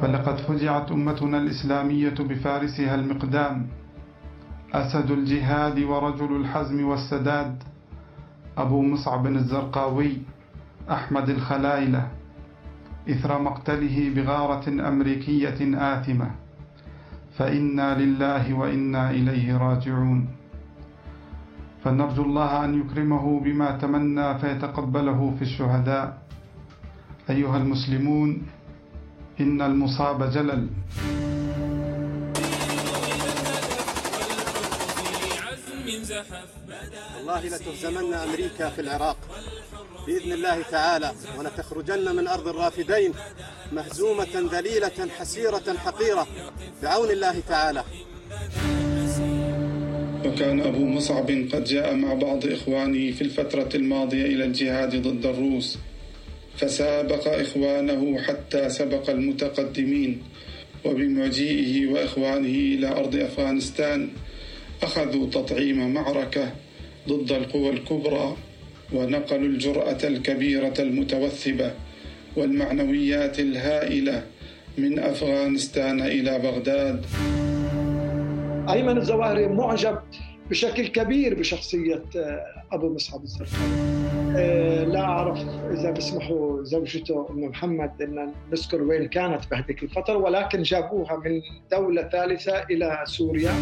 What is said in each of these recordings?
فلقد فزعت أمتنا الإسلامية بفارسها المقدام. أسد الجهاد ورجل الحزم والسداد. أبو مصعب الزرقاوي أحمد الخلايلة إثر مقتله بغارة أمريكية آثمة. فإنا لله وإنا إليه راجعون. فنرجو الله أن يكرمه بما تمنى فيتقبله في الشهداء. أيها المسلمون إن المصاب جلل. والله لتهزمن أمريكا في العراق. بإذن الله تعالى ولتخرجن من أرض الرافدين مهزومة ذليلة حسيرة حقيرة بعون الله تعالى. وكان أبو مصعب قد جاء مع بعض إخوانه في الفترة الماضية إلى الجهاد ضد الروس. فسابق إخوانه حتى سبق المتقدمين وبمجيئه وإخوانه إلى أرض أفغانستان أخذوا تطعيم معركة ضد القوى الكبرى ونقلوا الجرأة الكبيرة المتوثبة والمعنويات الهائلة من أفغانستان إلى بغداد. أيمن الزواهري معجب. بشكل كبير بشخصية أبو مصعب الزرقاوي آه، لا أعرف إذا بيسمحوا زوجته أم محمد أن نذكر وين كانت بهذيك الفترة ولكن جابوها من دولة ثالثة إلى سوريا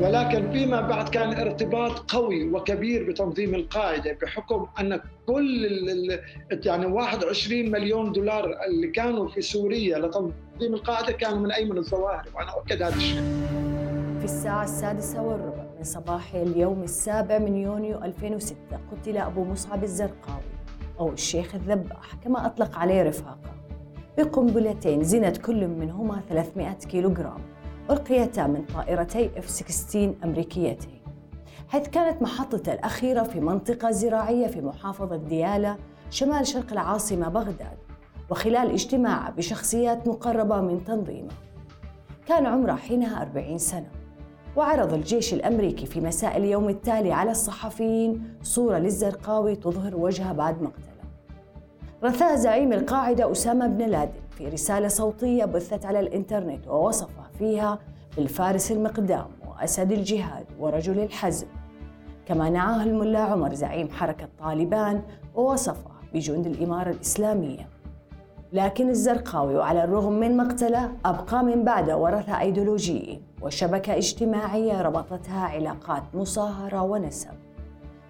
ولكن فيما بعد كان ارتباط قوي وكبير بتنظيم القاعدة بحكم أن كل يعني 21 مليون دولار اللي كانوا في سوريا لتنظيم القاعدة كانوا من أيمن الظواهري وأنا أؤكد هذا الشيء. في الساعة السادسة والربع من صباح اليوم السابع من يونيو 2006 قتل أبو مصعب الزرقاوي أو الشيخ الذباح كما أطلق عليه رفاقه. بقنبلتين زنت كل منهما 300 كيلوغرام ألقيتا من طائرتي F-16 أمريكيتين حيث كانت محطته الأخيرة في منطقة زراعية في محافظة ديالى شمال شرق العاصمة بغداد وخلال اجتماع بشخصيات مقربة من تنظيمه. كان عمره حينها 40 سنة. وعرض الجيش الأمريكي في مساء اليوم التالي على الصحفيين صورة للزرقاوي تظهر وجهه بعد مقتله. رثاه زعيم القاعدة أسامة بن لادن في رسالة صوتية بثت على الإنترنت ووصفه فيها بالفارس المقدام وأسد الجهاد ورجل الحزم. كما نعاه الملا عمر زعيم حركة طالبان ووصفه بجند الإمارة الإسلامية. لكن الزرقاوي وعلى الرغم من مقتله أبقى من بعده ورثة أيديولوجي وشبكة اجتماعية ربطتها علاقات مصاهرة ونسب.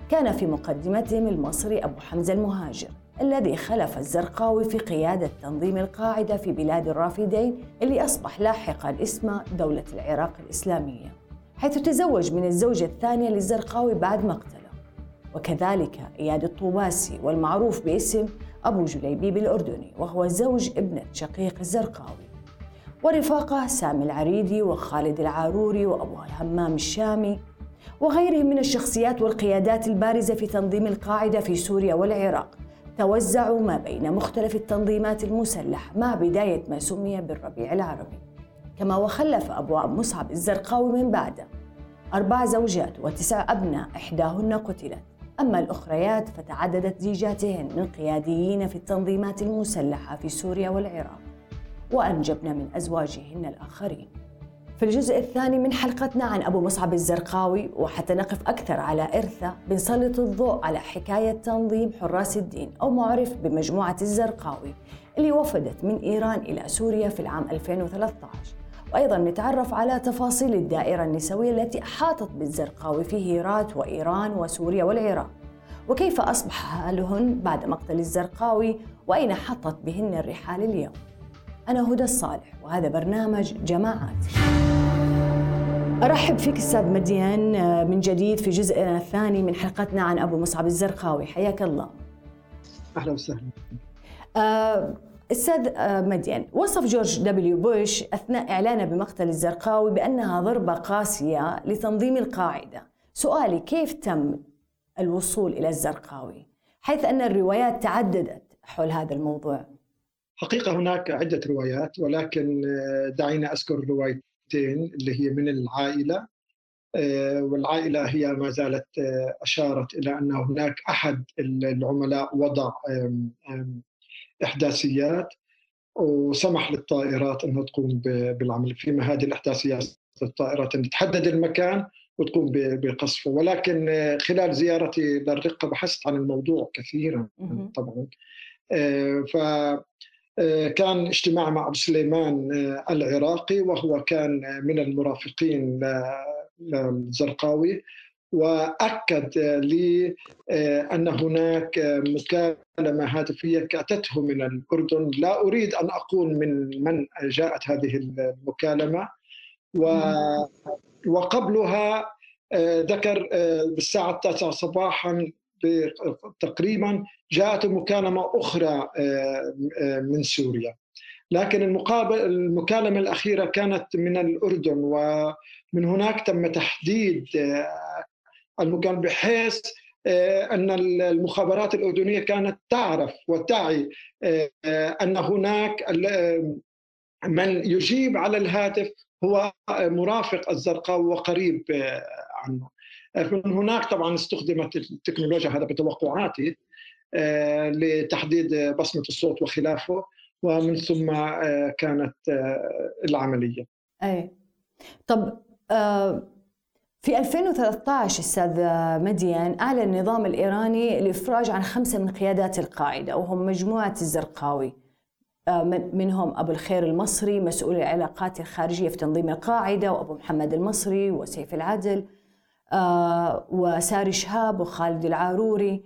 كان في مقدمتهم المصري أبو حمزة المهاجر الذي خلف الزرقاوي في قيادة تنظيم القاعدة في بلاد الرافدين اللي أصبح لاحقا اسمه دولة العراق الإسلامية حيث تزوج من الزوجة الثانية للزرقاوي بعد مقتله. وكذلك إياد الطوباسي والمعروف باسم أبو جليبيب الأردني وهو زوج ابنة شقيق الزرقاوي ورفاقه سامي العريدي وخالد العاروري وأبو الهمام الشامي وغيرهم من الشخصيات والقيادات البارزة في تنظيم القاعدة في سوريا والعراق توزعوا ما بين مختلف التنظيمات المسلحة مع بداية ما سمي بالربيع العربي. كما وخلف أبو مصعب الزرقاوي من بعده أربع زوجات وتسع أبناء إحداهن قتلت. أما الأخريات فتعددت زيجاتهن من قياديين في التنظيمات المسلحة في سوريا والعراق وأنجبن من أزواجهن الآخرين. في الجزء الثاني من حلقتنا عن أبو مصعب الزرقاوي وحتى نقف أكثر على إرثه بنسلط الضوء على حكاية تنظيم حراس الدين أو معرف بمجموعة الزرقاوي اللي وفدت من إيران إلى سوريا في العام 2013 وأيضا نتعرف على تفاصيل الدائرة النسوية التي أحاطت بالزرقاوي في هيرات وإيران وسوريا والعراق. وكيف أصبح حالهن بعد مقتل الزرقاوي؟ وأين حطت بهن الرحال اليوم؟ أنا هدى الصالح وهذا برنامج جماعات. أرحب فيك أستاذ مديان آه، من جديد في جزءنا الثاني من حلقتنا عن أبو مصعب الزرقاوي. حياك الله. أهلا وسهلا. آه، أستاذ آه، مديان وصف جورج دبليو بوش أثناء إعلانه بمقتل الزرقاوي بأنها ضربة قاسية لتنظيم القاعدة. سؤالي كيف تم الوصول إلى الزرقاوي؟ حيث أن الروايات تعددت حول هذا الموضوع. حقيقة هناك عدة روايات ولكن دعينا أذكر رواية اللي هي من العائلة. آه، والعائلة هي ما زالت آه، أشارت إلى أن هناك أحد العملاء وضع إحداثيات وسمح للطائرات إنها تقوم بالعمل. فيما هذه الإحداثيات الطائرات ان تحدد المكان وتقوم بقصفه. ولكن خلال زيارتي للرقة بحثت عن الموضوع كثيرا طبعا. ف كان اجتماع مع أبو سليمان العراقي وهو كان من المرافقين للزرقاوي. وأكد لي أن هناك مكالمة هاتفية اتته من الأردن. لا أريد أن أقول من من جاءت هذه المكالمة. و وقبلها ذكر بالساعة التاسعة صباحا تقريبا جاءت مكالمة أخرى من سوريا. لكن المقابل المكالمة الأخيرة كانت من الأردن ومن هناك تم تحديد المكان بحيث آه، أن المخابرات الأردنية كانت تعرف وتعي آه، أن هناك من يجيب على الهاتف هو مرافق الزرقاء وقريب آه، عنه من هناك طبعا استخدمت التكنولوجيا هذا بتوقعاتي لتحديد بصمة الصوت وخلافه ومن ثم كانت العملية. أي طب في 2013 أستاذ مديان أعلن النظام الإيراني الافراج عن خمسة من قيادات القاعدة وهم مجموعة الزرقاوي. آه، منهم أبو الخير المصري مسؤول العلاقات الخارجية في تنظيم القاعدة وأبو محمد المصري وسيف العدل آه، وساري شهاب وخالد العاروري.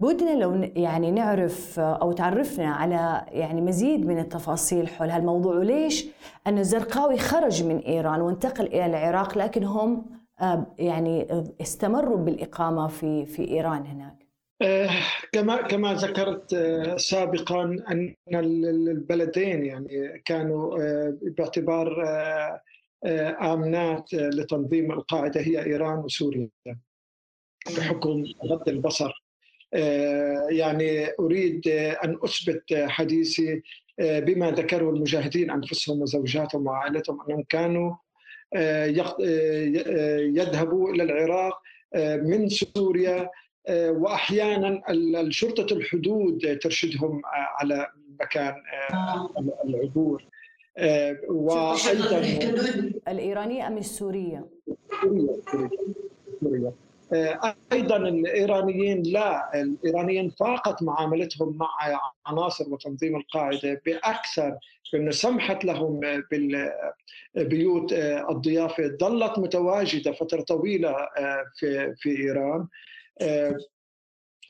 بودنا لو يعني نعرف أو تعرفنا على يعني مزيد من التفاصيل حول هالموضوع وليش أن الزرقاوي خرج من إيران وانتقل إلى العراق لكن هم آه، يعني استمروا بالإقامة في في إيران هناك. آه، كما كما ذكرت آه، سابقا أن البلدين يعني كانوا باعتبار آمنات لتنظيم القاعدة هي إيران وسوريا بحكم غض البصر آه، يعني أريد أن أثبت حديثي آه، بما ذكره المجاهدين أنفسهم وزوجاتهم وعائلتهم أنهم كانوا آه، يذهبوا إلى العراق من سوريا واحيانا شرطه الحدود ترشدهم على مكان العبور وأيضا الايرانيه أم السورية؟ سوريا سوريا آه، أيضا الإيرانيين لا الإيرانيين فاقت معاملتهم مع عناصر وتنظيم القاعدة بأكثر انه سمحت لهم بالبيوت آه، الضيافة. ظلت متواجدة فترة طويلة آه، في في إيران.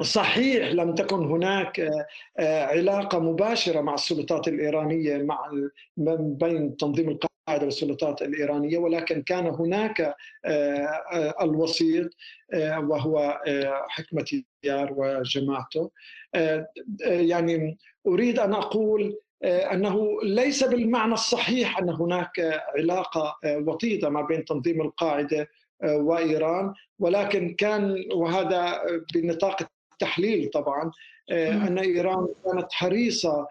صحيح لم تكن هناك علاقة مباشرة مع السلطات الإيرانية مع بين تنظيم القاعدة القاعده والسلطات الإيرانية ولكن كان هناك آه، آه، الوسيط آه، وهو حكمة ديار وجماعته. يعني أريد أن أقول أنه ليس بالمعنى الصحيح أن هناك علاقة وطيدة ما بين تنظيم القاعدة وإيران ولكن كان وهذا بنطاق التحليل طبعا أن إيران كانت حريصة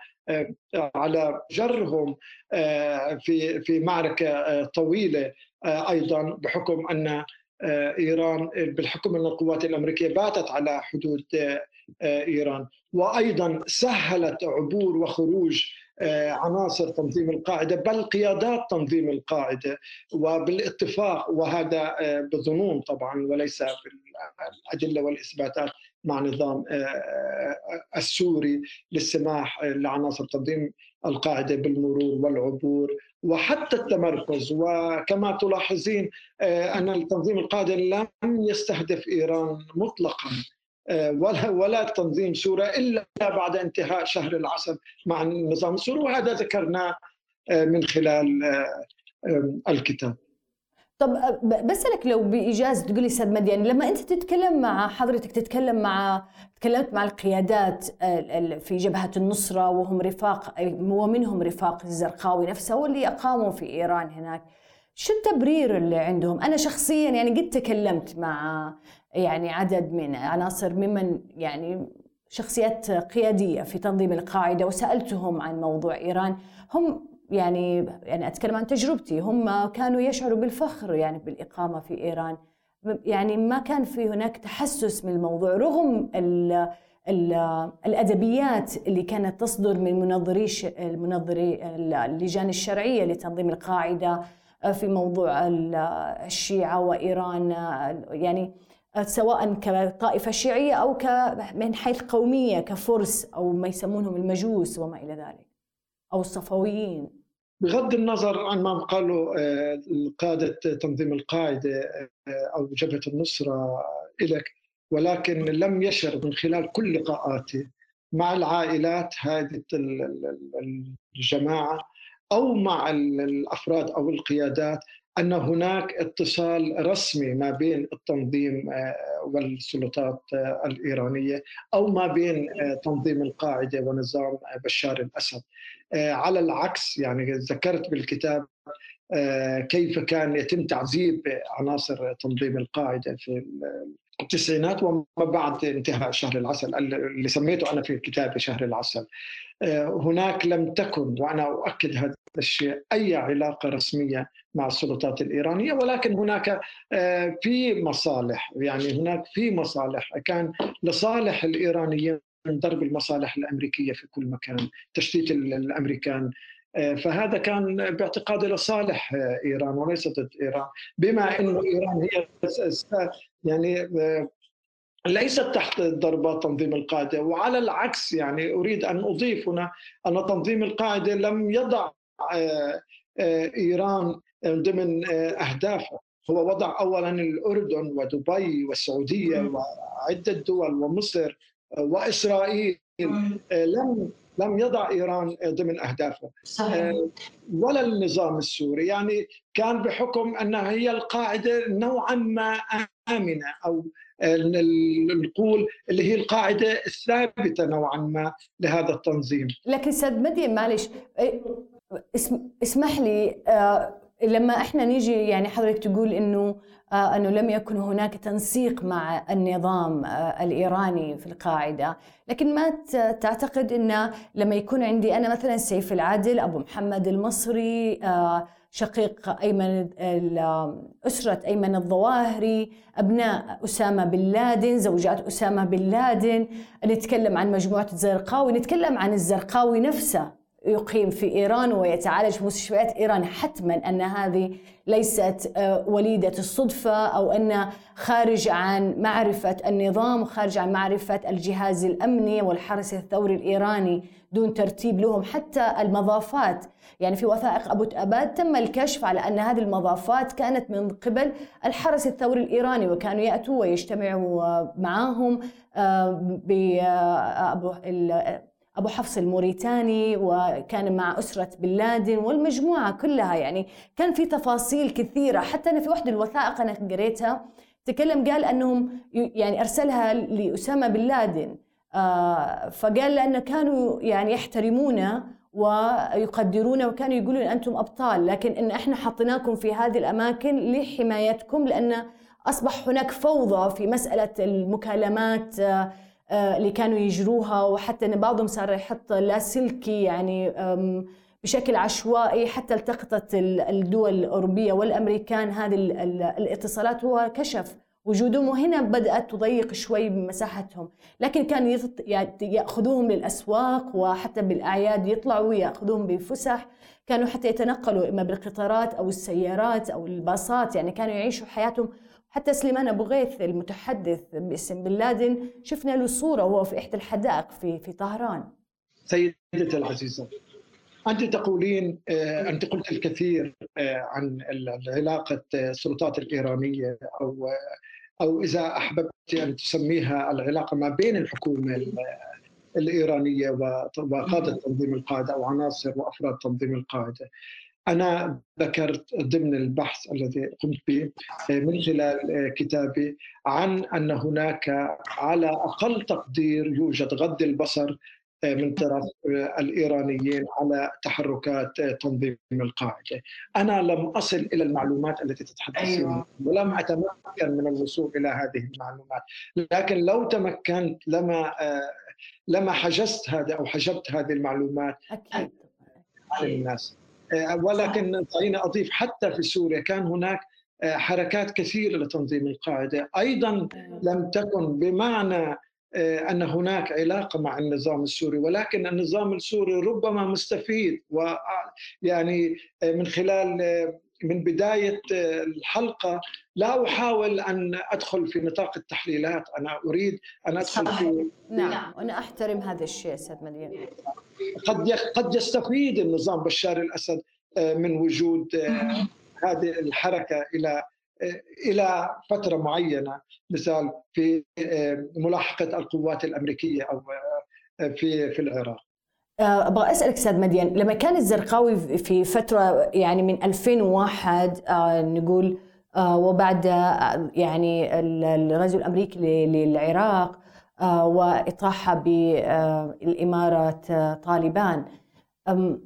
على جرهم آه، في في معركة آه، طويلة آه، أيضا بحكم أن إيران بالحكم من القوات الأمريكية باتت على حدود إيران. وأيضا سهلت عبور وخروج عناصر تنظيم القاعدة بل قيادات تنظيم القاعدة. وبالاتفاق وهذا بالظنون طبعا وليس بالأدلة والإثباتات مع النظام آه، آه، السوري للسماح لعناصر تنظيم القاعدة بالمرور والعبور وحتى التمركز وكما تلاحظين آه، أن تنظيم القاعده لم يستهدف إيران مطلقا ولا ولا تنظيم سوريا إلا بعد انتهاء شهر العسل مع النظام السوري وهذا ذكرناه من خلال الكتاب. طب بسألك لو بإيجاز تقول لي أستاذ مديان لما أنت تتكلم مع حضرتك تتكلم مع تكلمت مع القيادات في جبهة النصرة وهم رفاق ومنهم رفاق الزرقاوي نفسه واللي أقاموا في إيران هناك شو التبرير اللي عندهم؟ أنا شخصيا يعني قد تكلمت مع يعني عدد من عناصر ممن يعني شخصيات قيادية في تنظيم القاعدة وسألتهم عن موضوع إيران هم يعني يعني أتكلم عن تجربتي. هم كانوا يشعروا بالفخر يعني بالإقامة في إيران. يعني ما كان في هناك تحسس من الموضوع رغم الأدبيات اللي كانت تصدر من منظري المنظري اللجان الشرعية لتنظيم القاعدة في موضوع الشيعة وإيران يعني سواء كطائفة شيعية أو من حيث قومية كفرس أو ما يسمونهم المجوس وما إلى ذلك. أو الصفويين. بغض النظر عن ما قالوا آه، قادة تنظيم القاعدة آه، أو جبهة النصرة إلك ولكن لم يشر من خلال كل لقاءاته مع العائلات هذه الجماعة أو مع الأفراد أو القيادات أن هناك اتصال رسمي ما بين التنظيم آه، والسلطات الإيرانية أو ما بين تنظيم القاعدة ونظام بشار الأسد. على العكس يعني ذكرت بالكتاب آه، كيف كان يتم تعذيب عناصر تنظيم القاعدة في التسعينات وما بعد انتهاء شهر العسل اللي سميته أنا في كتابي شهر العسل. آه، هناك لم تكن وأنا أؤكد هذا الشيء أي علاقة رسمية مع السلطات الإيرانية ولكن هناك في مصالح يعني هناك في مصالح. كان لصالح الإيرانيين ضرب المصالح الأمريكية في كل مكان، تشتيت الأمريكان. آه، فهذا كان باعتقادي لصالح آه، إيران وليس ضد إيران، بما إنه إيران هي يعني آه، ليست تحت ضربات تنظيم القاعدة وعلى العكس يعني أريد أن اضيف هنا أن تنظيم القاعدة لم يضع إيران ضمن أهدافه. هو وضع اولا الأردن ودبي والسعودية وعدة دول ومصر وإسرائيل آه، لم لم يضع إيران ضمن اهدافه صحيح. آه، ولا النظام السوري. يعني كان بحكم انها هي القاعدة نوعا ما آمنة أو نقول اللي هي القاعدة الثابتة نوعا ما لهذا التنظيم. لكن أستاذ مدين معلش إيه، اسمح لي آه، لما إحنا نيجي يعني حضرتك تقول إنه آه، إنه لم يكن هناك تنسيق مع النظام آه، الإيراني في القاعدة، لكن ما تعتقد إن لما يكون عندي أنا مثلا سيف العادل أبو محمد المصري آه، شقيق أيمن أسرة أيمن الظواهري، أبناء أسامة بن لادن، زوجات أسامة بن لادن، نتكلم عن مجموعة الزرقاوي، نتكلم عن الزرقاوي نفسه. يقيم في إيران ويتعالج في مستشفيات إيران حتما أن هذه ليست آه، وليدة الصدفة أو أن خارج عن معرفة النظام وخارج عن معرفة الجهاز الأمني والحرس الثوري الإيراني دون ترتيب لهم حتى المضافات. يعني في وثائق أبو تأباد تم الكشف على أن هذه المضافات كانت من قبل الحرس الثوري الإيراني وكانوا يأتوا ويجتمعوا معهم آه، أبو حفص الموريتاني وكان مع أسرة بن لادن والمجموعة كلها. يعني كان في تفاصيل كثيرة. حتى أنا في واحدة الوثائق أنا قريتها. تكلم قال أنهم يعني أرسلها لأسامة بن لادن. آه فقال لأنه كانوا يعني يحترمونه ويقدرونه وكانوا يقولون أنتم أبطال. لكن إن إحنا حطيناكم في هذه الأماكن لحمايتكم لأن أصبح هناك فوضى في مسألة المكالمات آه، اللي كانوا يجروها وحتى إن بعضهم صار يحط لاسلكي يعني بشكل عشوائي حتى التقطت الدول الأوروبية والأمريكان هذه الاتصالات هو كشف وجودهم وهنا بدأت تضيق شوي بمساحتهم لكن كان يأخذوهم للاسواق وحتى بالأعياد يطلعوا ياخذوهم بفسح كانوا حتى يتنقلوا إما بالقطارات أو السيارات أو الباصات يعني كانوا يعيشوا حياتهم حتى سليمان أبو غيث المتحدث باسم بن لادن شفنا له صورة وهو في إحدى الحدائق في في طهران. سيدتي العزيزة أنت تقولين آه، أنت قلت الكثير آه، عن علاقه السلطات الإيرانية أو أو إذا أحببت أن تسميها العلاقة ما بين الحكومة الإيرانية وقادة تنظيم القاعدة أو عناصر وأفراد تنظيم القاعدة. أنا ذكرت ضمن البحث الذي قمت به من خلال كتابي عن أن هناك على أقل تقدير يوجد غض البصر من طرف الإيرانيين على تحركات تنظيم القاعدة. أنا لم أصل إلى المعلومات التي تتحدثين أيوة. ولم أتمكن من الوصول إلى هذه المعلومات، لكن لو تمكنت لما لما حجزت هذا أو حجبت هذه المعلومات أكيد عن الناس. آه، ولكن دعيني أضيف حتى في سوريا كان هناك آه، حركات كثيرة لتنظيم القاعدة. أيضا لم تكن بمعنى أن هناك علاقة مع النظام السوري ولكن النظام السوري ربما مستفيد ويعني من خلال من بداية الحلقة لا أحاول أن أدخل في نطاق التحليلات. أنا أريد أن أدخل صحيح. في نعم. وأنا أحترم هذا الشيء أستاذ مليان قد قد يستفيد النظام بشار الأسد من وجود هذه الحركة إلى إلى فترة معينة. مثال في ملاحقة القوات الأمريكية أو في في العراق. آه، أبغى أسألك أستاذ مدين لما كان الزرقاوي في فترة يعني من 2001 آه، نقول آه، وبعد يعني الغزو الأمريكي للعراق واطاحه بالاماره طالبان.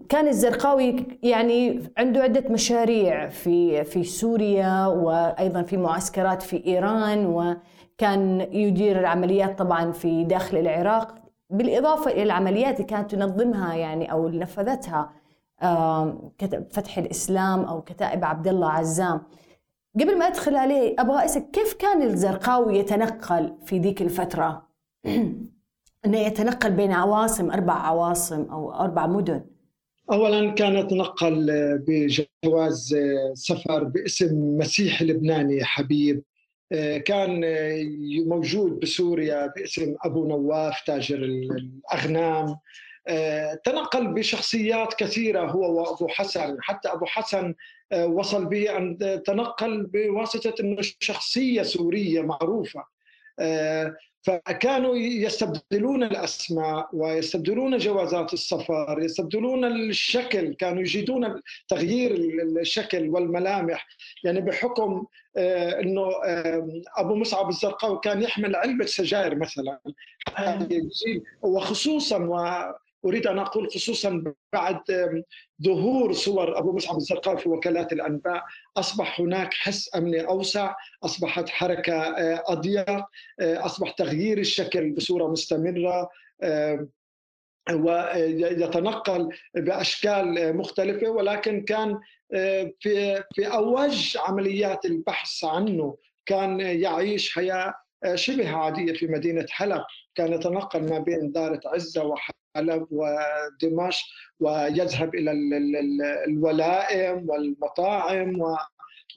كان الزرقاوي يعني عنده عدة مشاريع في في سوريا وأيضا في معسكرات في إيران وكان يدير العمليات طبعا في داخل العراق. بالإضافة إلى العمليات اللي كانت تنظمها يعني أو نفذتها فتح الإسلام أو كتائب عبد الله عزام. قبل ما أدخل عليه أبغى أسأل كيف كان الزرقاوي يتنقل في ذيك الفترة؟ أنه يتنقل بين عواصم أربع عواصم أو أربع مدن. اولا كان يتنقل بجواز سفر باسم مسيح لبناني حبيب. كان موجود بسوريا باسم أبو نواف تاجر الأغنام. تنقل بشخصيات كثيرة هو وأبو حسن. حتى أبو حسن وصل به أن تنقل بواسطة إنه شخصية سورية معروفة. فكانوا يستبدلون الأسماء ويستبدلون جوازات السفر يستبدلون الشكل كانوا يجيدون تغيير الشكل والملامح. يعني بحكم آه، إنه أبو مصعب الزرقاوي كان يحمل علبة سجائر مثلا. وخصوصا اريد أن أقول خصوصا بعد ظهور صور أبو مصعب الزرقاوي في وكالات الأنباء أصبح هناك حس أمني أوسع، أصبحت حركة آه، أضيق، آه، أصبح تغيير الشكل بصورة مستمرة آه، ويتنقل بأشكال مختلفة ولكن كان في في أوج عمليات البحث عنه كان يعيش حياة شبه عادية في مدينة حلب، كان يتنقل ما بين دارة عزة وحلب. حلب ودمشق ويذهب إلى الولائم والمطاعم و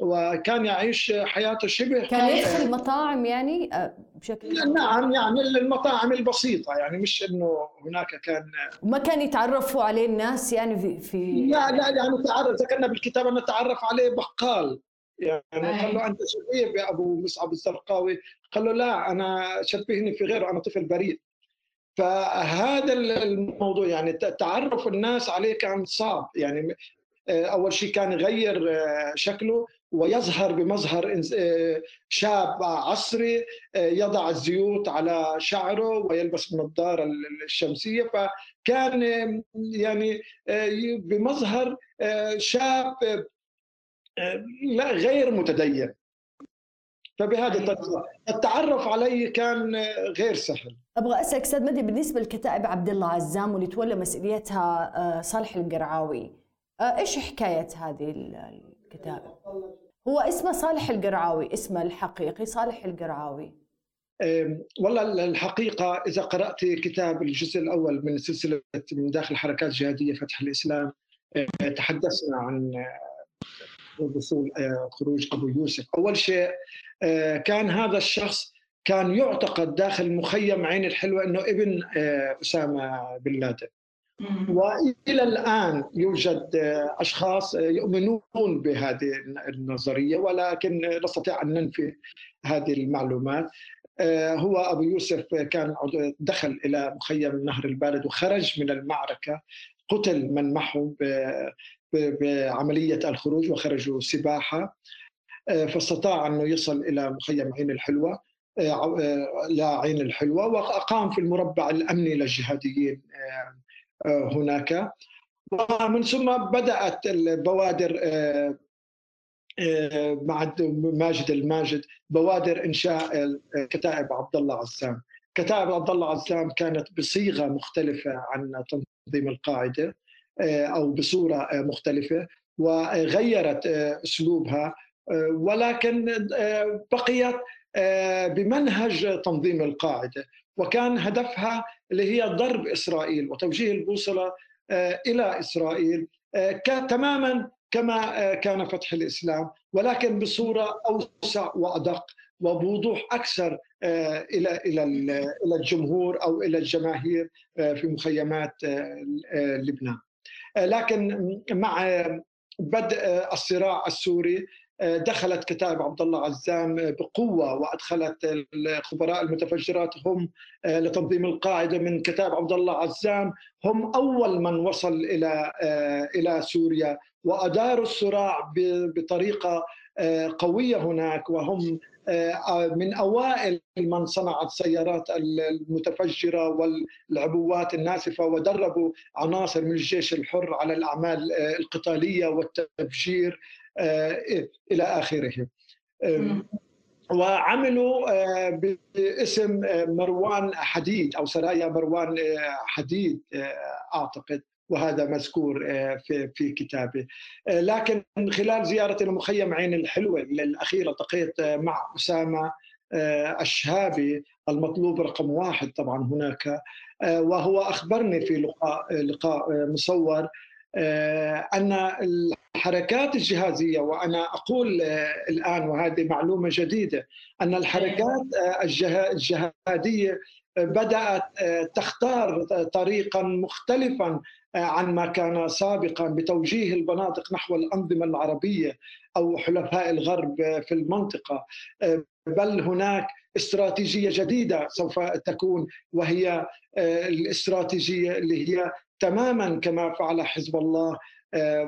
وكان يعيش حياته شبه كان يدخل المطاعم يعني آه، بشكل نعم يعني المطاعم البسيطة يعني مش إنه هناك كان ما كان يتعرفوا عليه الناس يعني في, في... لا لا يعني تعرف ذكرنا بالكتاب انه تعرف عليه بقال. يعني قال له أنت شبيه بأبو مصعب الزرقاوي. قال له لا أنا شبهني في غيره أنا طفل بريء. فهذا الموضوع يعني تعرف الناس عليه كان صعب. يعني آه، أول شيء كان يغير آه، شكله ويظهر بمظهر آه، شاب عصري يضع الزيوت على شعره ويلبس النظارة الشمسية. فكان يعني بمظهر شاب لا غير متدين. فبهذه الطريقة التعرف عليه كان غير سهل. أبغى أسألك أستاذ مدي بالنسبة لكتائب عبد الله عزام واللي تولى مسؤوليتها آه، صالح القرعاوي آه، إيش حكاية هذه الكتائب؟ هو اسمه صالح القرعاوي اسمه الحقيقي صالح القرعاوي. والله الحقيقة إذا قرأت كتاب الجزء الأول من سلسلة من داخل حركات جهادية فتح الإسلام تحدثنا عن وصول خروج أبو يوسف. أول شيء كان هذا الشخص كان يعتقد داخل مخيم عين الحلوة أنه ابن آه، أسامة بن لادن. وإلى الآن يوجد آه، أشخاص يؤمنون بهذه النظرية ولكن نستطيع أن ننفي هذه المعلومات. آه، هو أبو يوسف كان دخل إلى مخيم نهر البارد وخرج من المعركة قتل من معه بعملية الخروج وخرجوا سباحة فاستطاع أنه يصل إلى مخيم عين الحلوة آه، آه، لعين الحلوة وأقام في المربع الأمني للجهاديين آه، هناك. ومن ثم بدأت البوادر مع ماجد الماجد بوادر إنشاء كتائب عبد الله عزام. كتائب عبد الله عزام كانت بصيغة مختلفة عن تنظيم القاعدة. أو بصورة مختلفة وغيرت أسلوبها ولكن بقيت آه، بمنهج تنظيم القاعدة وكان هدفها اللي هي ضرب إسرائيل وتوجيه البوصلة إلى إسرائيل تماما كما كان فتح الإسلام ولكن بصورة أوسع وأدق وبوضوح أكثر إلى إلى إلى الجمهور أو إلى الجماهير في مخيمات لبنان. لكن مع بدء الصراع السوري دخلت كتائب عبد الله عزام بقوة وأدخلت الخبراء المتفجرات هم لتنظيم القاعدة من كتائب عبد الله عزام هم أول من وصل إلى إلى سوريا وأداروا الصراع بطريقة قوية هناك وهم من أوائل من صنع السيارات المتفجرة والعبوات الناسفة ودربوا عناصر من الجيش الحر على الأعمال القتالية والتفجير إلى آخره. وعملوا باسم مروان حديد أو سرايا مروان حديد أعتقد وهذا مذكور في في كتابه لكن من خلال زيارتي لمخيم عين الحلوة الاخيره التقيت مع أسامة الشهابي المطلوب رقم واحد طبعا هناك. وهو أخبرني في لقاء لقاء مصور أن الحركات الجهازية وأنا أقول الآن وهذه معلومة جديدة أن الحركات الجهادية بدأت تختار طريقا مختلفا عن ما كان سابقا بتوجيه المناطق نحو الأنظمة العربية أو حلفاء الغرب في المنطقة. بل هناك استراتيجية جديدة سوف تكون وهي الاستراتيجية اللي هي تماما كما فعل حزب الله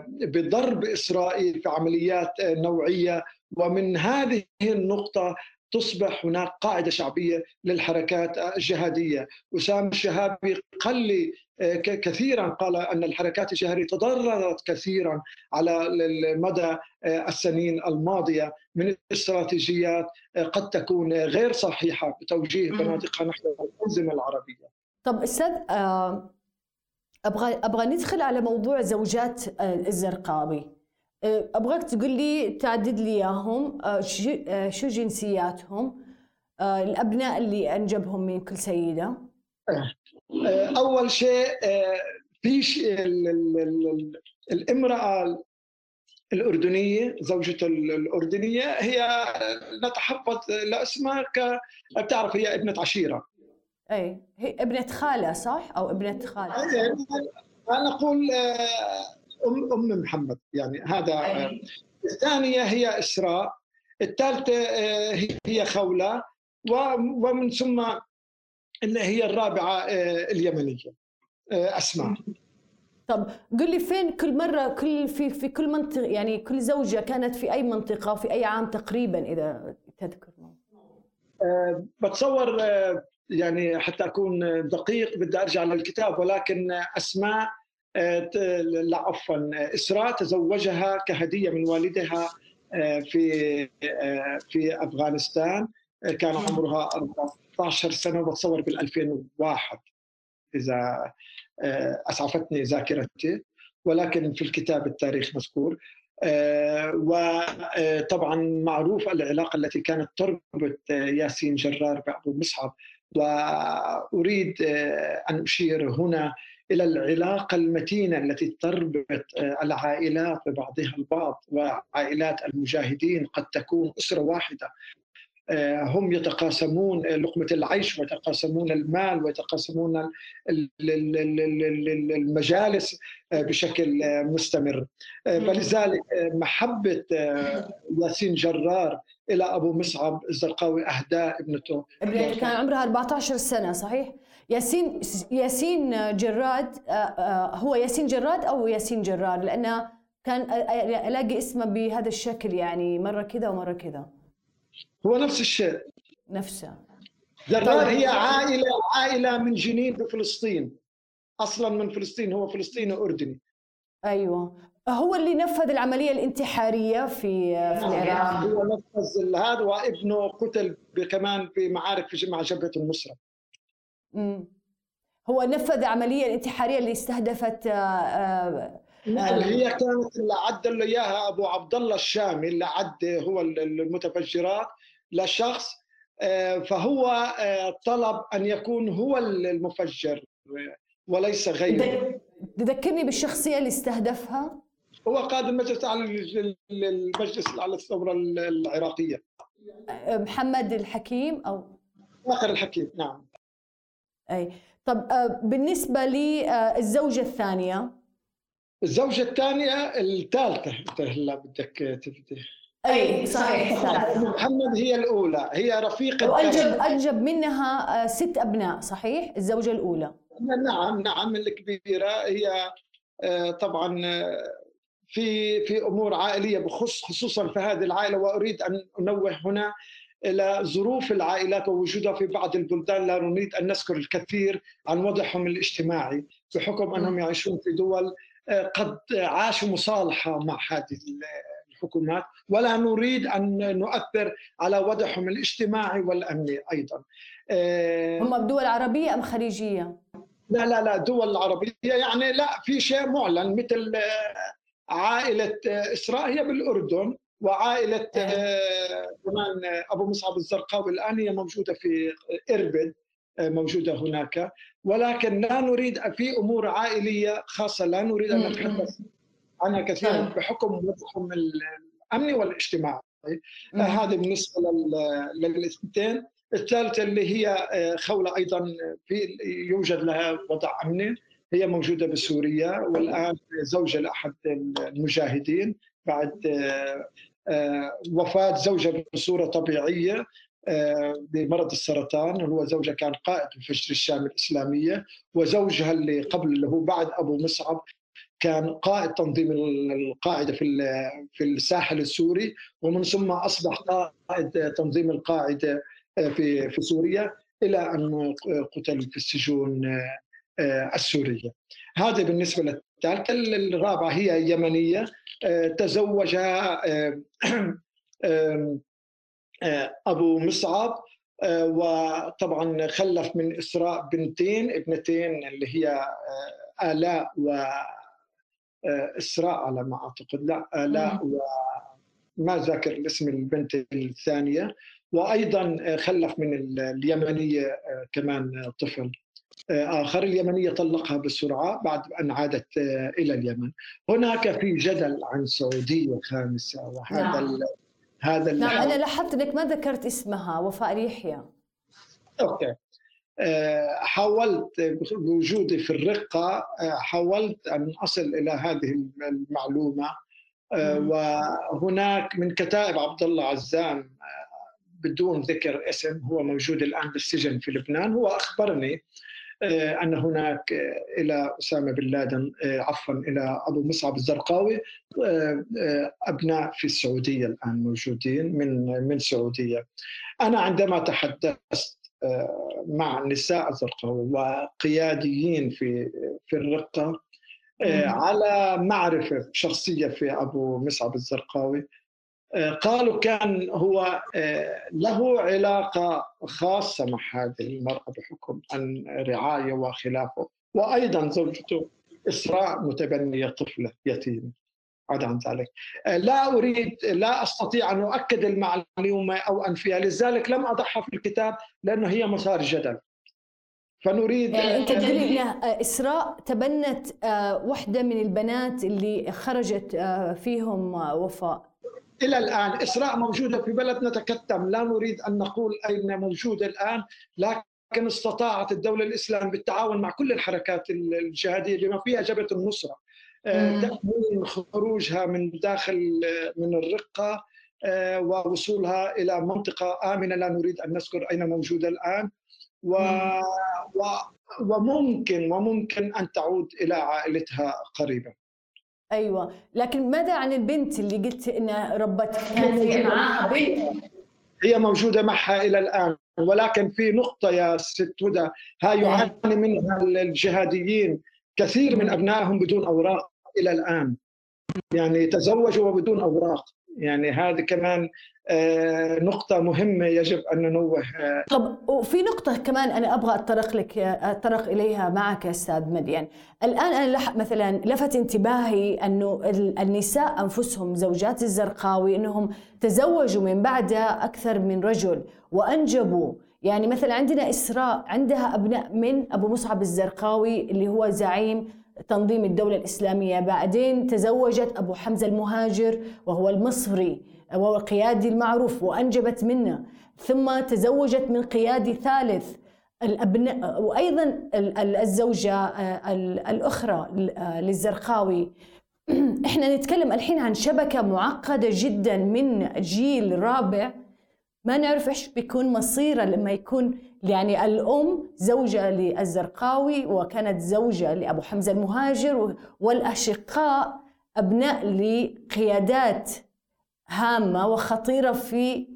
بضرب إسرائيل في عمليات نوعية. ومن هذه النقطة تصبح هناك قاعدة شعبية للحركات الجهادية، أسامة الشهابي قال لي كثيرا قال أن الحركات الجهادية تضررت كثيرا على مدى السنين الماضية من استراتيجيات قد تكون غير صحيحة بتوجيه مناطقها نحو الانظمه العربية. طب أستاذ أبغى أبغى ندخل على موضوع زوجات الزرقاوي. أبغاك تقول لي تعدد لي إياهم شو جنسياتهم الأبناء اللي أنجبهم من كل سيدة أول شيء في الإمرأة الأردنية زوجته الأردنية هي نتحفظ لاسمها ك بتعرف هي ابنة عشيرة إي هي ابنة خالة صح؟ أو ابنة خالة؟ أنا أقول ام أم محمد يعني هذا الثانية هي إسراء الثالثة هي خولة ومن ثم هي الرابعة اليمنية أسماء. طب قل لي فين كل مرة كل في في كل منطقه يعني كل زوجة كانت في أي منطقة وفي أي عام تقريبا إذا تذكر؟ أه بتصور يعني حتى أكون دقيق بدي أرجع للكتاب ولكن أسماء لا عفوا إسراء تزوجها كهدية من والدها في في أفغانستان كان عمرها 14 سنة بتصور بال 2001 إذا أسعفتني ذاكرتي ولكن في الكتاب التاريخ مذكور وطبعا معروف العلاقة التي كانت تربط ياسين جرار بأبو مصعب وأريد أن أشير هنا إلى العلاقة المتينة التي تربط العائلات ببعضها البعض وعائلات المجاهدين قد تكون أسرة واحدة. هم يتقاسمون لقمة العيش ويتقاسمون المال ويتقاسمون المجالس بشكل مستمر. فلذلك محبة ياسين جرار إلى أبو مصعب الزرقاوي أهداء ابنته. كان عمرها 14 سنة صحيح؟ ياسين ياسين جراد هو ياسين جراد أو ياسين جرار؟ لأنه كان ألاقي اسمه بهذا الشكل يعني مرة كذا ومرة كذا. هو نفس الشيء. نفسه جرار هي عائلة عائلة من جنين بفلسطين. أصلا من فلسطين هو فلسطيني أردني. أيوه. هو اللي نفذ العملية الانتحارية في في العراق. هو نفذ هذا وابنه قتل كمان في معارك في مع جبهة النصرة. امم هو نفذ العملية الانتحارية اللي استهدفت نعم هي كانت اللي عد له إياها أبو عبد الله الشامي اللي عد هو المتفجرات لشخص فهو طلب أن يكون هو المفجر وليس غيره. تذكرني بالشخصية اللي استهدفها؟ هو قائد المجلس الاعلى المجلس الاعلى للثوره العراقية. محمد الحكيم أو فاخر الحكيم نعم. أي. طب آه، بالنسبة للزوجه الثانية. الزوجة الثانية الثالثة إنت هلا بدك تبدي أي صحيح محمد هي الأولى هي رفيقة وأنجب أنجب منها آه، ست أبناء صحيح؟ الزوجة الأولى. نعم نعم الكبيرة هي آه، طبعا في في أمور عائلية بخص خصوصا في هذه العائلة وأريد أن أنوه هنا إلى ظروف العائلات ووجودها في بعض البلدان. لا نريد أن نذكر الكثير عن وضعهم الاجتماعي بحكم أنهم يعيشون في دول آه، قد عاشوا مصالحة مع هذه الحكومات ولا نريد أن نؤثر على وضعهم الاجتماعي والأمني أيضا. آه، هم بدول عربيه أم خليجية؟ لا لا لا دول عربيه يعني لا في شيء معلن مثل آه، عائلة اسراء هي بالأردن وعائلة كمان أبو مصعب الزرقاوي الآن هي موجودة في اربد موجودة هناك ولكن لا نريد في أمور عائلية خاصة لا نريد أن نتحدث عنها كثيرا بحكم وضعهم الأمني والاجتماعي. هذا بالنسبة للإثنتين. الثالثة اللي هي خولة أيضا في يوجد لها وضع أمني. هي موجودة بسوريا والآن زوجه لاحد المجاهدين بعد آه، وفاة زوجها بصورة طبيعية. آه، بمرض السرطان هو زوجها كان قائد الفجر الشام الإسلامية وزوجها اللي قبل اللي هو بعد أبو مصعب كان قائد تنظيم القاعدة في في الساحل السوري ومن ثم أصبح قائد تنظيم القاعدة آه، في في سوريا إلى أن قتل في السجون السورية. هذا بالنسبة للثالثه، الرابعة هي يمنية تزوجها أبو مصعب وطبعا خلف من إسراء بنتين ابنتين اللي هي آلاء و إسراء على ما أعتقد. لا آلاء و ما ذاكر الاسم البنت الثانية. وأيضا خلف من اليمنية كمان طفل. آخر اليمنية طلقها بسرعة بعد أن عادت آه، إلى اليمن. هناك في جدل عن سعودية خامسة وهذا نعم. هذا نعم أنا لاحظت أنك ما ذكرت اسمها وفاء ريحيا أوكي. آه، حاولت بوجودي في الرقة آه، حاولت أن أصل إلى هذه المعلومة وهناك من كتائب عبد الله عزام بدون ذكر اسم هو موجود الآن بالسجن في لبنان هو أخبرني آه، أن هناك آه، إلى أسامة بن لادن آه، عفوا إلى أبو مصعب الزرقاوي أبناء في السعودية الآن موجودين من من السعوديه. أنا عندما تحدثت مع نساء الزرقاوي وقياديين في في الرقة على معرفة شخصية في أبو مصعب الزرقاوي قالوا كان هو آه، له علاقة خاصة مع هذه المرأة بحكم أن رعاية وخلافه وأيضا زوجته إسراء متبنية طفلة يتيمة عدا عن ذلك. آه، لا أريد لا أستطيع أن أؤكد المعلومة أو أنفيها لذلك لم أضعها في الكتاب لأنه هي مسار جدل. فنريد يعني أنت تقول ان إسراء تبنت آه، واحدة من البنات اللي خرجت فيهم وفاء إلى الآن إسراء موجودة في بلد نتكتم. لا نريد أن نقول أين موجوده الآن لكن استطاعت الدولة الإسلام بالتعاون مع كل الحركات الجهادية بما فيها جبهة النصرة. آه، تأمين خروجها من داخل من الرقة آه، ووصولها إلى منطقة آمنة. لا نريد أن نذكر أين موجوده الآن. و... و... وممكن وممكن أن تعود إلى عائلتها قريبا. أيوه. لكن ماذا عن البنت اللي قلت انها ربت كان في معاها بنت؟ هي موجودة معها إلى الآن ولكن في نقطة يا ست هدى هاي يعاني منها الجهاديين. كثير من أبنائهم بدون أوراق إلى الآن. يعني تزوجوا وبدون أوراق. يعني هذه كمان آه، نقطة مهمة يجب أن ننوه. طب وفي نقطة كمان أنا أبغى أتطرق لك أتطرق إليها معك أستاذ مدين. الآن أنا مثلا لفت انتباهي أنه النساء أنفسهم زوجات الزرقاوي أنهم تزوجوا من بعدها أكثر من رجل وأنجبوا يعني مثلا عندنا إسراء عندها أبناء من أبو مصعب الزرقاوي اللي هو زعيم تنظيم الدولة الإسلامية. بعدين تزوجت أبو حمزة المهاجر وهو المصري وهو القيادي المعروف وأنجبت منه. ثم تزوجت من قيادي ثالث الأبناء وأيضا الزوجة الأخرى للزرقاوي. إحنا نتكلم الحين عن شبكة معقدة جدا من جيل رابع. ما نعرف إيش بيكون مصيره لما يكون يعني الأم زوجة للزرقاوي وكانت زوجة لأبو حمزة المهاجر والأشقاء أبناء لقيادات هامة وخطيرة في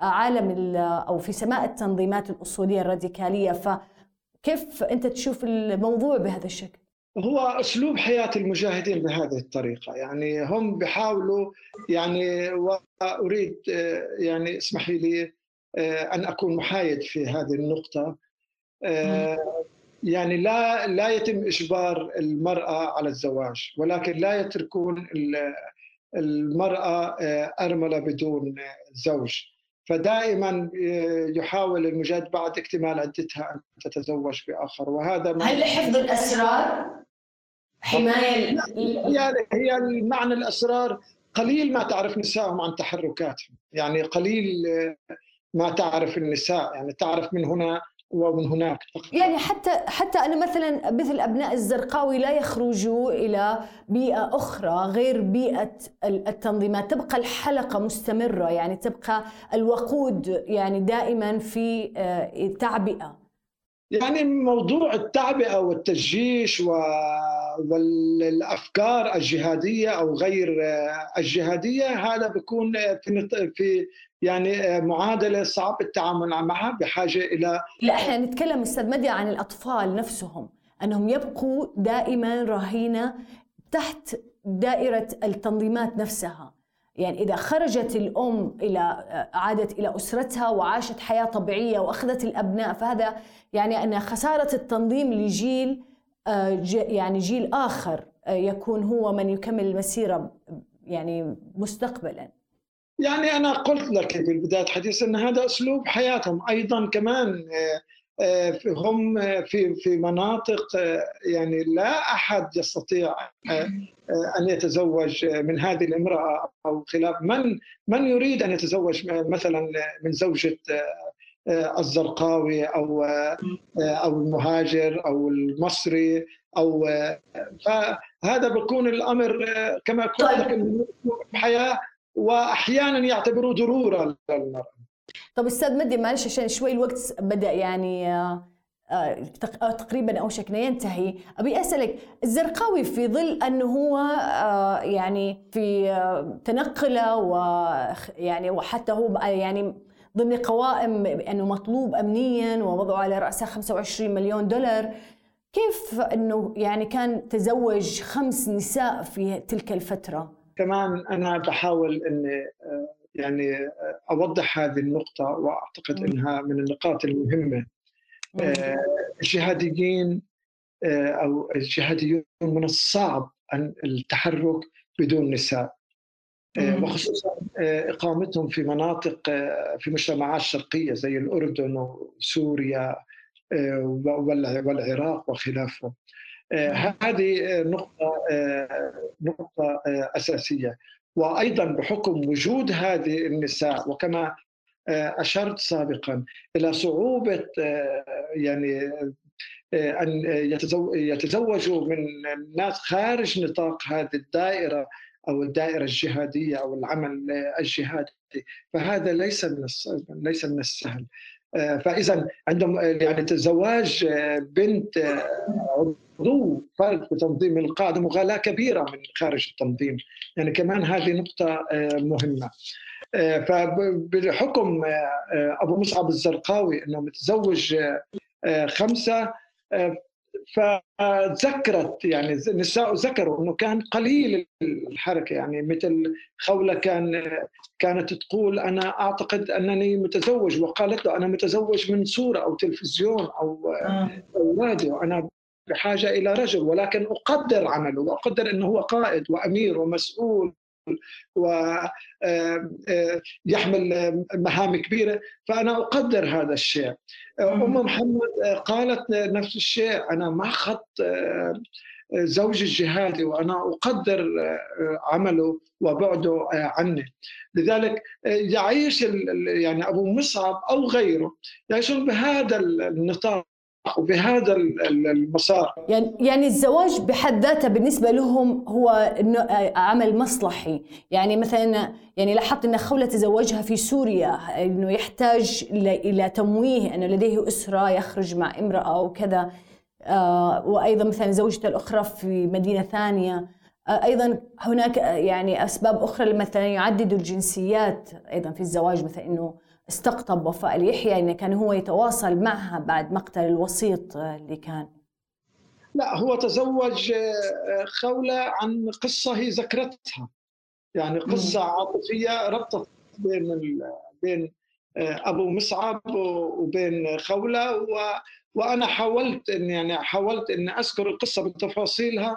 عالم أو في سماء التنظيمات الأصولية الراديكالية فكيف أنت تشوف الموضوع بهذا الشكل؟ هو أسلوب حياة المجاهدين بهذه الطريقة يعني هم بيحاولوا يعني واريد يعني اسمحي لي أن أكون محايد في هذه النقطة. يعني لا لا يتم إجبار المرأة على الزواج ولكن لا يتركون المرأة أرملة بدون زوج. فدائما يحاول المجاهد بعد اكتمال عدتها أن تتزوج بآخر. وهذا هل لحفظ الأسرار؟ حماية هي هي المعنى الأسرار قليل ما تعرف نسائهم عن تحركاتهم. يعني قليل ما تعرف النساء. يعني تعرف من هنا ومن هناك يعني حتى حتى أنا مثلا مثل أبناء الزرقاوي لا يخرجوا إلى بيئة أخرى غير بيئة التنظيمات. تبقى الحلقة مستمرة. يعني تبقى الوقود يعني دائما في آه، تعبئه يعني موضوع التعبئه والتجيش والأفكار الجهادية أو غير الجهادية هذا بيكون في في يعني معادلة صعب التعامل معها بحاجة إلى لا إحنا نتكلم أستاذ مدي عن الأطفال نفسهم أنهم يبقوا دائما رهينة تحت دائرة التنظيمات نفسها. يعني إذا خرجت الأم إلى عادت إلى أسرتها وعاشت حياة طبيعية وأخذت الأبناء فهذا يعني أن خسارة التنظيم لجيل آه، يعني جيل آخر آه، يكون هو من يكمل المسيرة يعني مستقبلا. يعني أنا قلت لك في بداية الحديث أن هذا أسلوب حياتهم. أيضا كمان آه، هم في في مناطق يعني لا أحد يستطيع أن يتزوج من هذه الامرأة أو خلاف من من يريد أن يتزوج مثلا من زوجة الزرقاوي أو أو المهاجر أو المصري أو فهذا بيكون الأمر كما قلت لك. حياه واحيانا يعتبروه ضرورة للمرأة طب أستاذ مدي معلش عشان شوي الوقت بدأ يعني آه، تقريبا اوشكنا ينتهي. أبي أسألك الزرقاوي في ظل أنه هو آه، يعني في آه، تنقلة ويعني وحتى هو يعني ضمن قوائم أنه مطلوب امنيا ووضعه على رأسه 25 مليون دولار كيف أنه يعني كان تزوج خمس نساء في تلك الفترة؟ كمان أنا بحاول إني آه، يعني آه، أوضح هذه النقطة وأعتقد إنها من النقاط المهمة. آه، الجهاديين أو الجهاديون من الصعب أن التحرك بدون نساء. وخصوصا إقامتهم في مناطق في مجتمعات شرقية زي الأردن وسوريا والعراق وخلافه هذه نقطة نقطة أساسية. وأيضا بحكم وجود هذه النساء وكما أشرت سابقا إلى صعوبة يعني أن يتزوجوا من ناس خارج نطاق هذه الدائرة أو الدائرة الجهادية أو العمل الجهادي. فهذا ليس من ليس من السهل. آه، فإذا عندهم يعني زواج بنت عضو فرد في تنظيم القاعده مغالاه كبيرة من خارج التنظيم. يعني كمان هذه نقطة آه، مهمة. آه، فبحكم أبو مصعب الزرقاوي إنه متزوج خمسة فذكرت يعني النساء ذكروا إنه كان قليل الحركة. يعني مثل خولة كان كانت تقول أنا أعتقد أنني متزوج وقالت له أنا متزوج من صورة أو تلفزيون أو أو راديو أنا بحاجة إلى رجل ولكن أقدر عمله وأقدر إنه هو قائد وأمير ومسؤول. ويحمل آه، آه، مهام كبيرة. فأنا أقدر هذا الشيء. أم محمد قالت نفس الشيء. أنا مع خط آه، زوجي الجهادي وأنا أقدر عمله وبعده عني. لذلك يعيش يعني أبو مصعب أو غيره يعيشون بهذا النطاق. وبهذا المسار. يعني يعني الزواج بحد ذاته بالنسبة لهم هو إنه عمل مصلحي. يعني مثلا يعني لاحظت إن خولة تزوجها في سوريا إنه يحتاج إلى تمويه إنه لديه أسرة يخرج مع امرأة وكذا آه وأيضا مثلا زوجته الأخرى في مدينة ثانية. آه أيضا هناك يعني أسباب أخرى مثلا يعددوا الجنسيات أيضا في الزواج مثلا إنه استقطب وفاء اليحيى انه كان هو يتواصل معها بعد مقتل الوسيط اللي كان. لا هو تزوج آه، خولة عن قصة هي ذكرتها. يعني قصة عاطفية ربطت بين بين آه، أبو مصعب وبين خولة و وأنا حاولت إن يعني حاولت إن أذكر القصة بتفاصيلها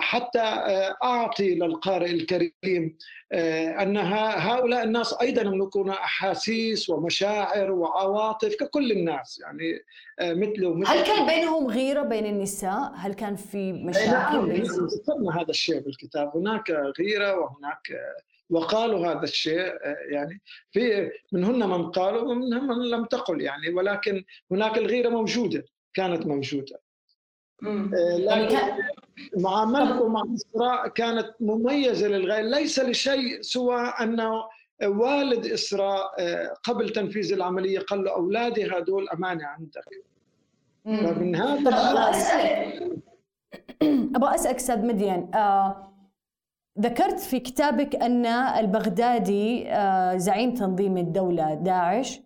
حتى آه، أعطي للقارئ الكريم آه، أن هؤلاء الناس أيضا يملكون أحاسيس ومشاعر وعواطف ككل الناس يعني مثله مثل هل كان بينهم غيرة بين النساء؟ هل كان في مشاكل؟ نعم ذكرنا هذا الشيء بالكتاب هناك غيرة وهناك وقالوا هذا الشيء يعني في منهن من قالوا ومنهم من لم تقل يعني ولكن هناك الغيرة موجودة كانت موجودة لكن معاملته مع إسراء كانت مميزة للغاية ليس لشيء سوى أنه والد إسراء آه، قبل تنفيذ العملية قال له أولادي هذول أمانة عندك. فمن هذا أبغى أسألك. أبغى أسألك أستاذ مدين آه ذكرت في كتابك أن البغدادي آه زعيم تنظيم الدولة داعش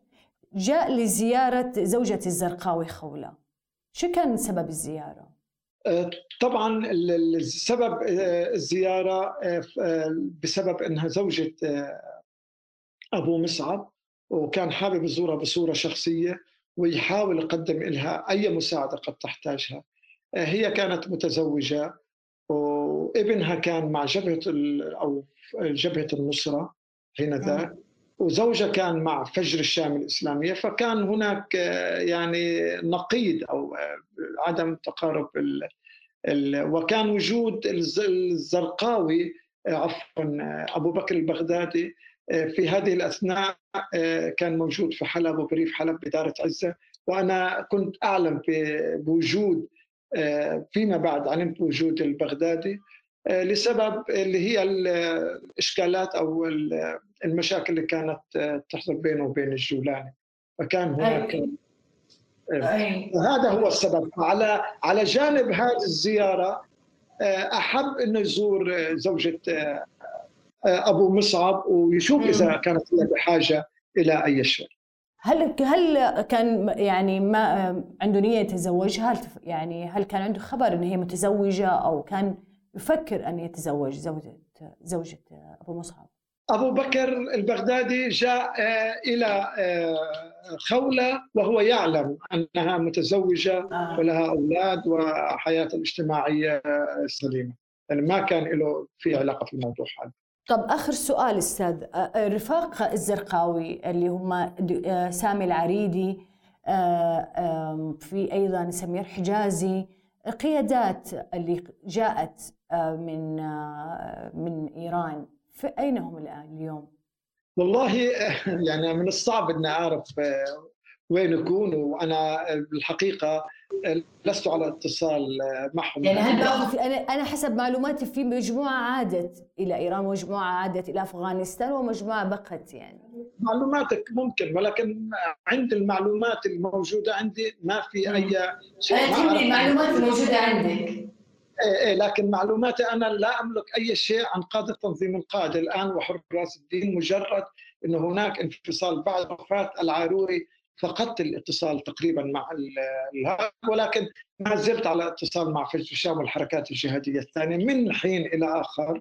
جاء لزيارة زوجة الزرقاوي خولة. شو كان سبب الزيارة؟ آه، طبعا السبب آه، الزيارة آه، بسبب إنها زوجة أبو مصعب وكان حابب يزورها بصورة شخصية ويحاول يقدم لها أي مساعدة قد تحتاجها. هي كانت متزوجة وابنها كان مع جبهة أو جبهة النصرة حينذاك وزوجها كان مع فجر الشام الإسلامية فكان هناك يعني نقيض أو عدم تقارب ال ال وكان وجود الزرقاوي عفوا أبو بكر البغدادي في هذه الأثناء كان موجود في حلب وبريف حلب بدارة عزة. وأنا كنت أعلم بوجود فيما بعد علمت بوجود البغدادي. لسبب اللي هي الإشكالات أو المشاكل اللي كانت تحصل بينه وبين الجولاني. فكان هناك هذا هو السبب. على على جانب هذه الزيارة آه، أحب انه يزور زوجة آه، أبو مصعب ويشوف إذا كانت هي بحاجة إلى أي شيء. هل هل كان يعني ما عنده نية يتزوجها؟ يعني هل كان عنده خبر إن هي متزوجة أو كان يفكر أن يتزوج زوجة زوجة أبو مصعب. أبو بكر البغدادي جاء آه، إلى آه، خولة وهو يعلم أنها متزوجة آه. ولها أولاد وحياة اجتماعية سليمة. يعني ما كان له في علاقة في الموضوع هذا طب آخر سؤال أستاذ رفاق الزرقاوي اللي هم سامي العريدي في أيضا سمير حجازي قيادات اللي جاءت من من إيران في أين هم الآن اليوم؟ والله يعني من الصعب أن أعرف آه، وين يكونوا وأنا بالحقيقة آه، لست على اتصال معهم. يعني هل أنا أنا حسب معلوماتي في مجموعة عادت إلى إيران ومجموعة عادت إلى أفغانستان ومجموعة بقت يعني. معلوماتك ممكن ولكن عند المعلومات الموجودة عندي ما في أي شيء. المعلومات الموجودة عندك. إيه إيه لكن معلوماتي أنا لا أملك أي شيء عن قادة تنظيم القاعدة الآن وحراس الدين مجرد انه هناك انفصال. بعد وفاه العاروري فقدت الاتصال تقريبا مع ولكن ما زلت على اتصال مع حزب الشام والحركات الجهادية الثانية من حين إلى آخر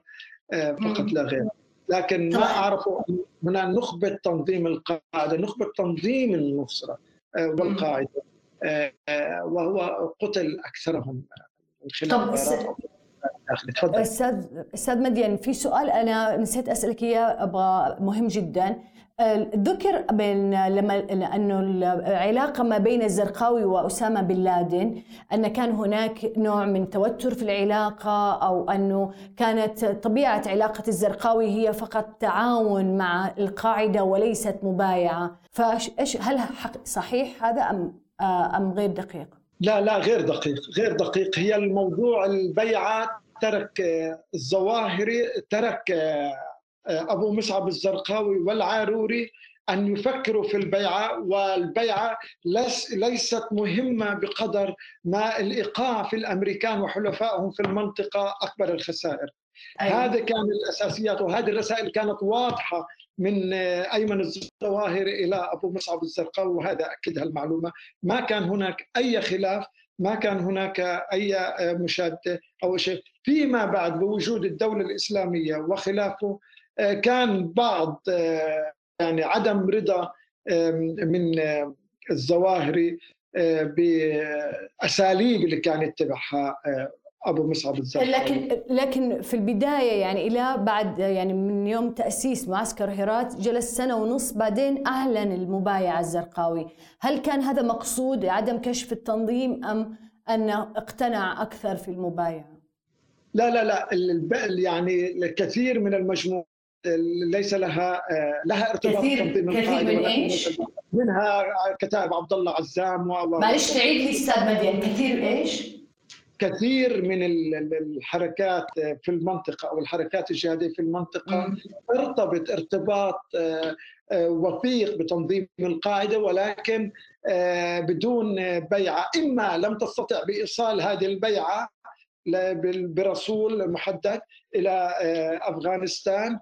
آه، فقط لا غير. لكن ما اعرفه هنا نخبة تنظيم القاعدة نخبة تنظيم النصرة آه، والقاعدة وهو قتل أكثرهم من خلال أستاذ أستاذ مدين في سؤال أنا نسيت أسألك إياه أبغى مهم جدا. ذكر لما انه العلاقة ما بين الزرقاوي وأسامة بن لادن أن كان هناك نوع من توتر في العلاقة أو أنه كانت طبيعة علاقة الزرقاوي هي فقط تعاون مع القاعدة وليست مبايعة. فايش هل صحيح هذا ام أم غير دقيق؟ لا لا غير دقيق. غير دقيق. هي الموضوع البيعات ترك الظواهري ترك أبو مصعب الزرقاوي والعاروري أن يفكروا في البيعه والبيعه ليست مهمة بقدر ما الإيقاع في الأمريكان وحلفائهم في المنطقة أكبر الخسائر. أيوة. هذا كان الأساسيات وهذه الرسائل كانت واضحة من أيمن الظواهري إلى أبو مصعب الزرقاوي وهذا اكد هالمعلومه، ما كان هناك أي خلاف ما كان هناك أي مشادة أو شيء فيما بعد بوجود الدولة الإسلامية وخلافه كان بعض يعني عدم رضا من الظواهري بأساليب اللي كان يتبعها أبو مصعب الزرقاوي لكن لكن في البداية يعني إلى بعد يعني من يوم تأسيس معسكر هرات جلس سنة ونص بعدين اعلن المبايعة الزرقاوي، هل كان هذا مقصود عدم كشف التنظيم أم انه اقتنع أكثر في المبايعة؟ لا لا لا يعني الكثير من المجموعات ليس لها لها ارتباط كثير كثير من إيش؟ منها كتائب عبد الله عزام و معلش تعيد لي أستاذ مدين كثير إيش؟ كثير من الحركات في المنطقة أو الحركات الجهادية في المنطقة ارتبط ارتباط آه، آه، وثيق بتنظيم القاعدة ولكن آه، بدون بيعة إما لم تستطع بإيصال هذه البيعة برسول محدد إلى أفغانستان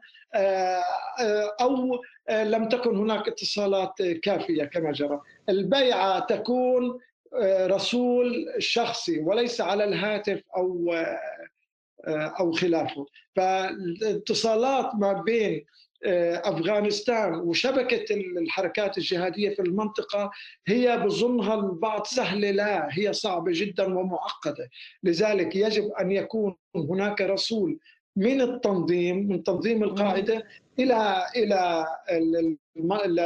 أو لم تكن هناك اتصالات كافية كما جرى. البيعة تكون رسول شخصي وليس على الهاتف أو أو خلافه. فالاتصالات ما بين أفغانستان وشبكة الحركات الجهادية في المنطقة هي بظنها البعض سهلة. لا هي صعبة جدا ومعقدة. لذلك يجب أن يكون هناك رسول من التنظيم من تنظيم القاعدة إلى إلى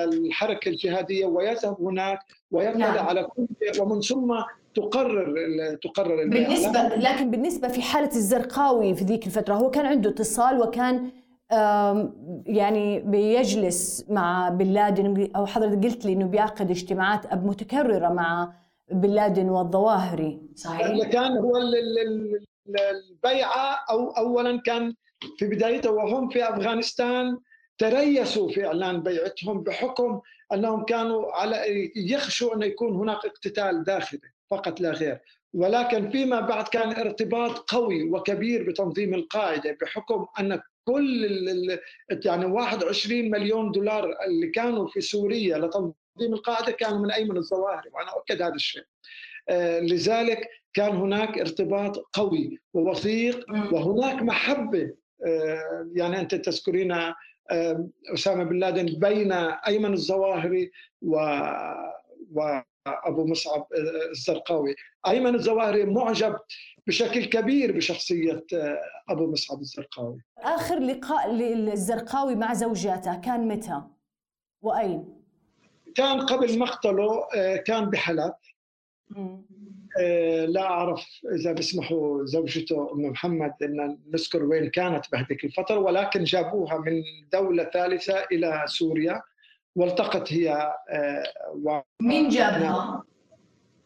الحركة الجهادية ويذهب هناك ويطلع نعم. على كل شيء ومن ثم تقرر تقرر بالنسبة لكن بالنسبة في حالة الزرقاوي في ذيك الفترة هو كان عنده اتصال وكان يعني بيجلس مع بن لادن أو حضرتك قلت لي إنه بيعقد اجتماعات متكررة مع بن لادن والظواهري صحيح؟ كان هو البيعه أو اولا كان في بدايته وهم في أفغانستان تريسوا في إعلان بيعتهم بحكم أنهم كانوا على يخشوا أن يكون هناك اقتتال داخلي فقط لا غير ولكن فيما بعد كان ارتباط قوي وكبير بتنظيم القاعدة بحكم أن كل يعني 21 مليون دولار اللي كانوا في سوريا لتنظيم القاعدة كانوا من أيمن الظواهري وأنا أؤكد هذا الشيء. آه، لذلك كان هناك ارتباط قوي ووثيق وهناك محبة آه، يعني أنت تذكرين أسامة بن لادن بين أيمن الظواهري و وابو مصعب الزرقاوي. أيمن الظواهري معجب بشكل كبير بشخصية أبو مصعب الزرقاوي. آخر لقاء للزرقاوي مع زوجاته كان متى؟ وأين؟ كان قبل مقتله كان بحلب. آه، لا أعرف إذا بيسمحوا زوجته أم محمد أن نذكر وين كانت بهذيك الفترة ولكن جابوها من دولة ثالثة إلى سوريا والتقت هي آه، مين جابها؟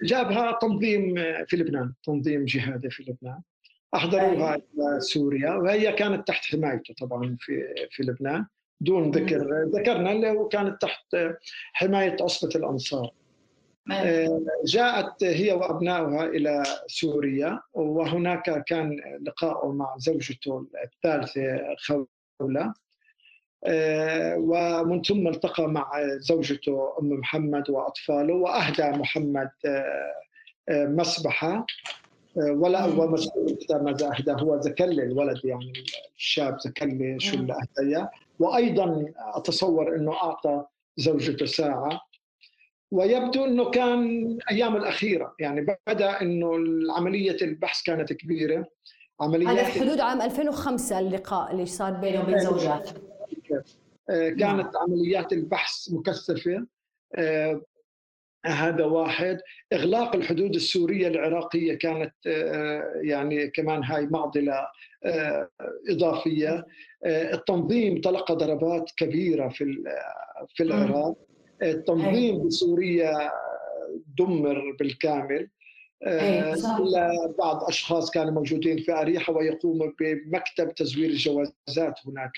جابها تنظيم في لبنان تنظيم جهادي في لبنان أحضروها أيوة. إلى سوريا وهي كانت تحت حمايته طبعا في في لبنان دون ذكر ذكرنا اللي هو كانت تحت حماية عصبة الأنصار آه، جاءت هي وأبنائها إلى سوريا وهناك كان لقاء مع زوجته الثالثة خولة. ومن ثم التقى مع زوجته أم محمد وأطفاله وأهدى محمد مسبحة. ولا هو مسؤول ماذا أهدى هو زكلي الولد يعني الشاب زكلي شو اللي اهداه وأيضا أتصور إنه أعطى زوجته ساعة. ويبدو إنه كان أيام الأخيرة. يعني بدأ إنه عمليه البحث كانت كبيرة. عمليات هذا في حدود عام 2005 اللقاء اللي صار بينه وبين زوجات آه، كانت نعم. عمليات البحث مكثفة. آه، هذا واحد. إغلاق الحدود السورية العراقية كانت يعني كمان هاي معضلة إضافية. التنظيم تلقى ضربات كبيرة في في العراق. التنظيم بسوريا دمر بالكامل. إلا بعض أشخاص كانوا موجودين في أريحة ويقوموا بمكتب تزوير الجوازات هناك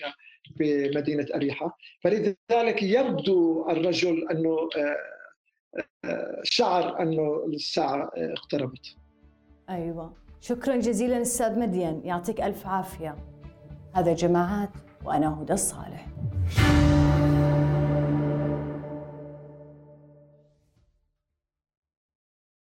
بمدينة أريحة. فلذلك يبدو الرجل أنه شعر أنه الساعة اقتربت. أيوه. شكرا جزيلا أستاذ مدين. يعطيك ألف عافية. هذا جماعات وأنا هدى الصالح.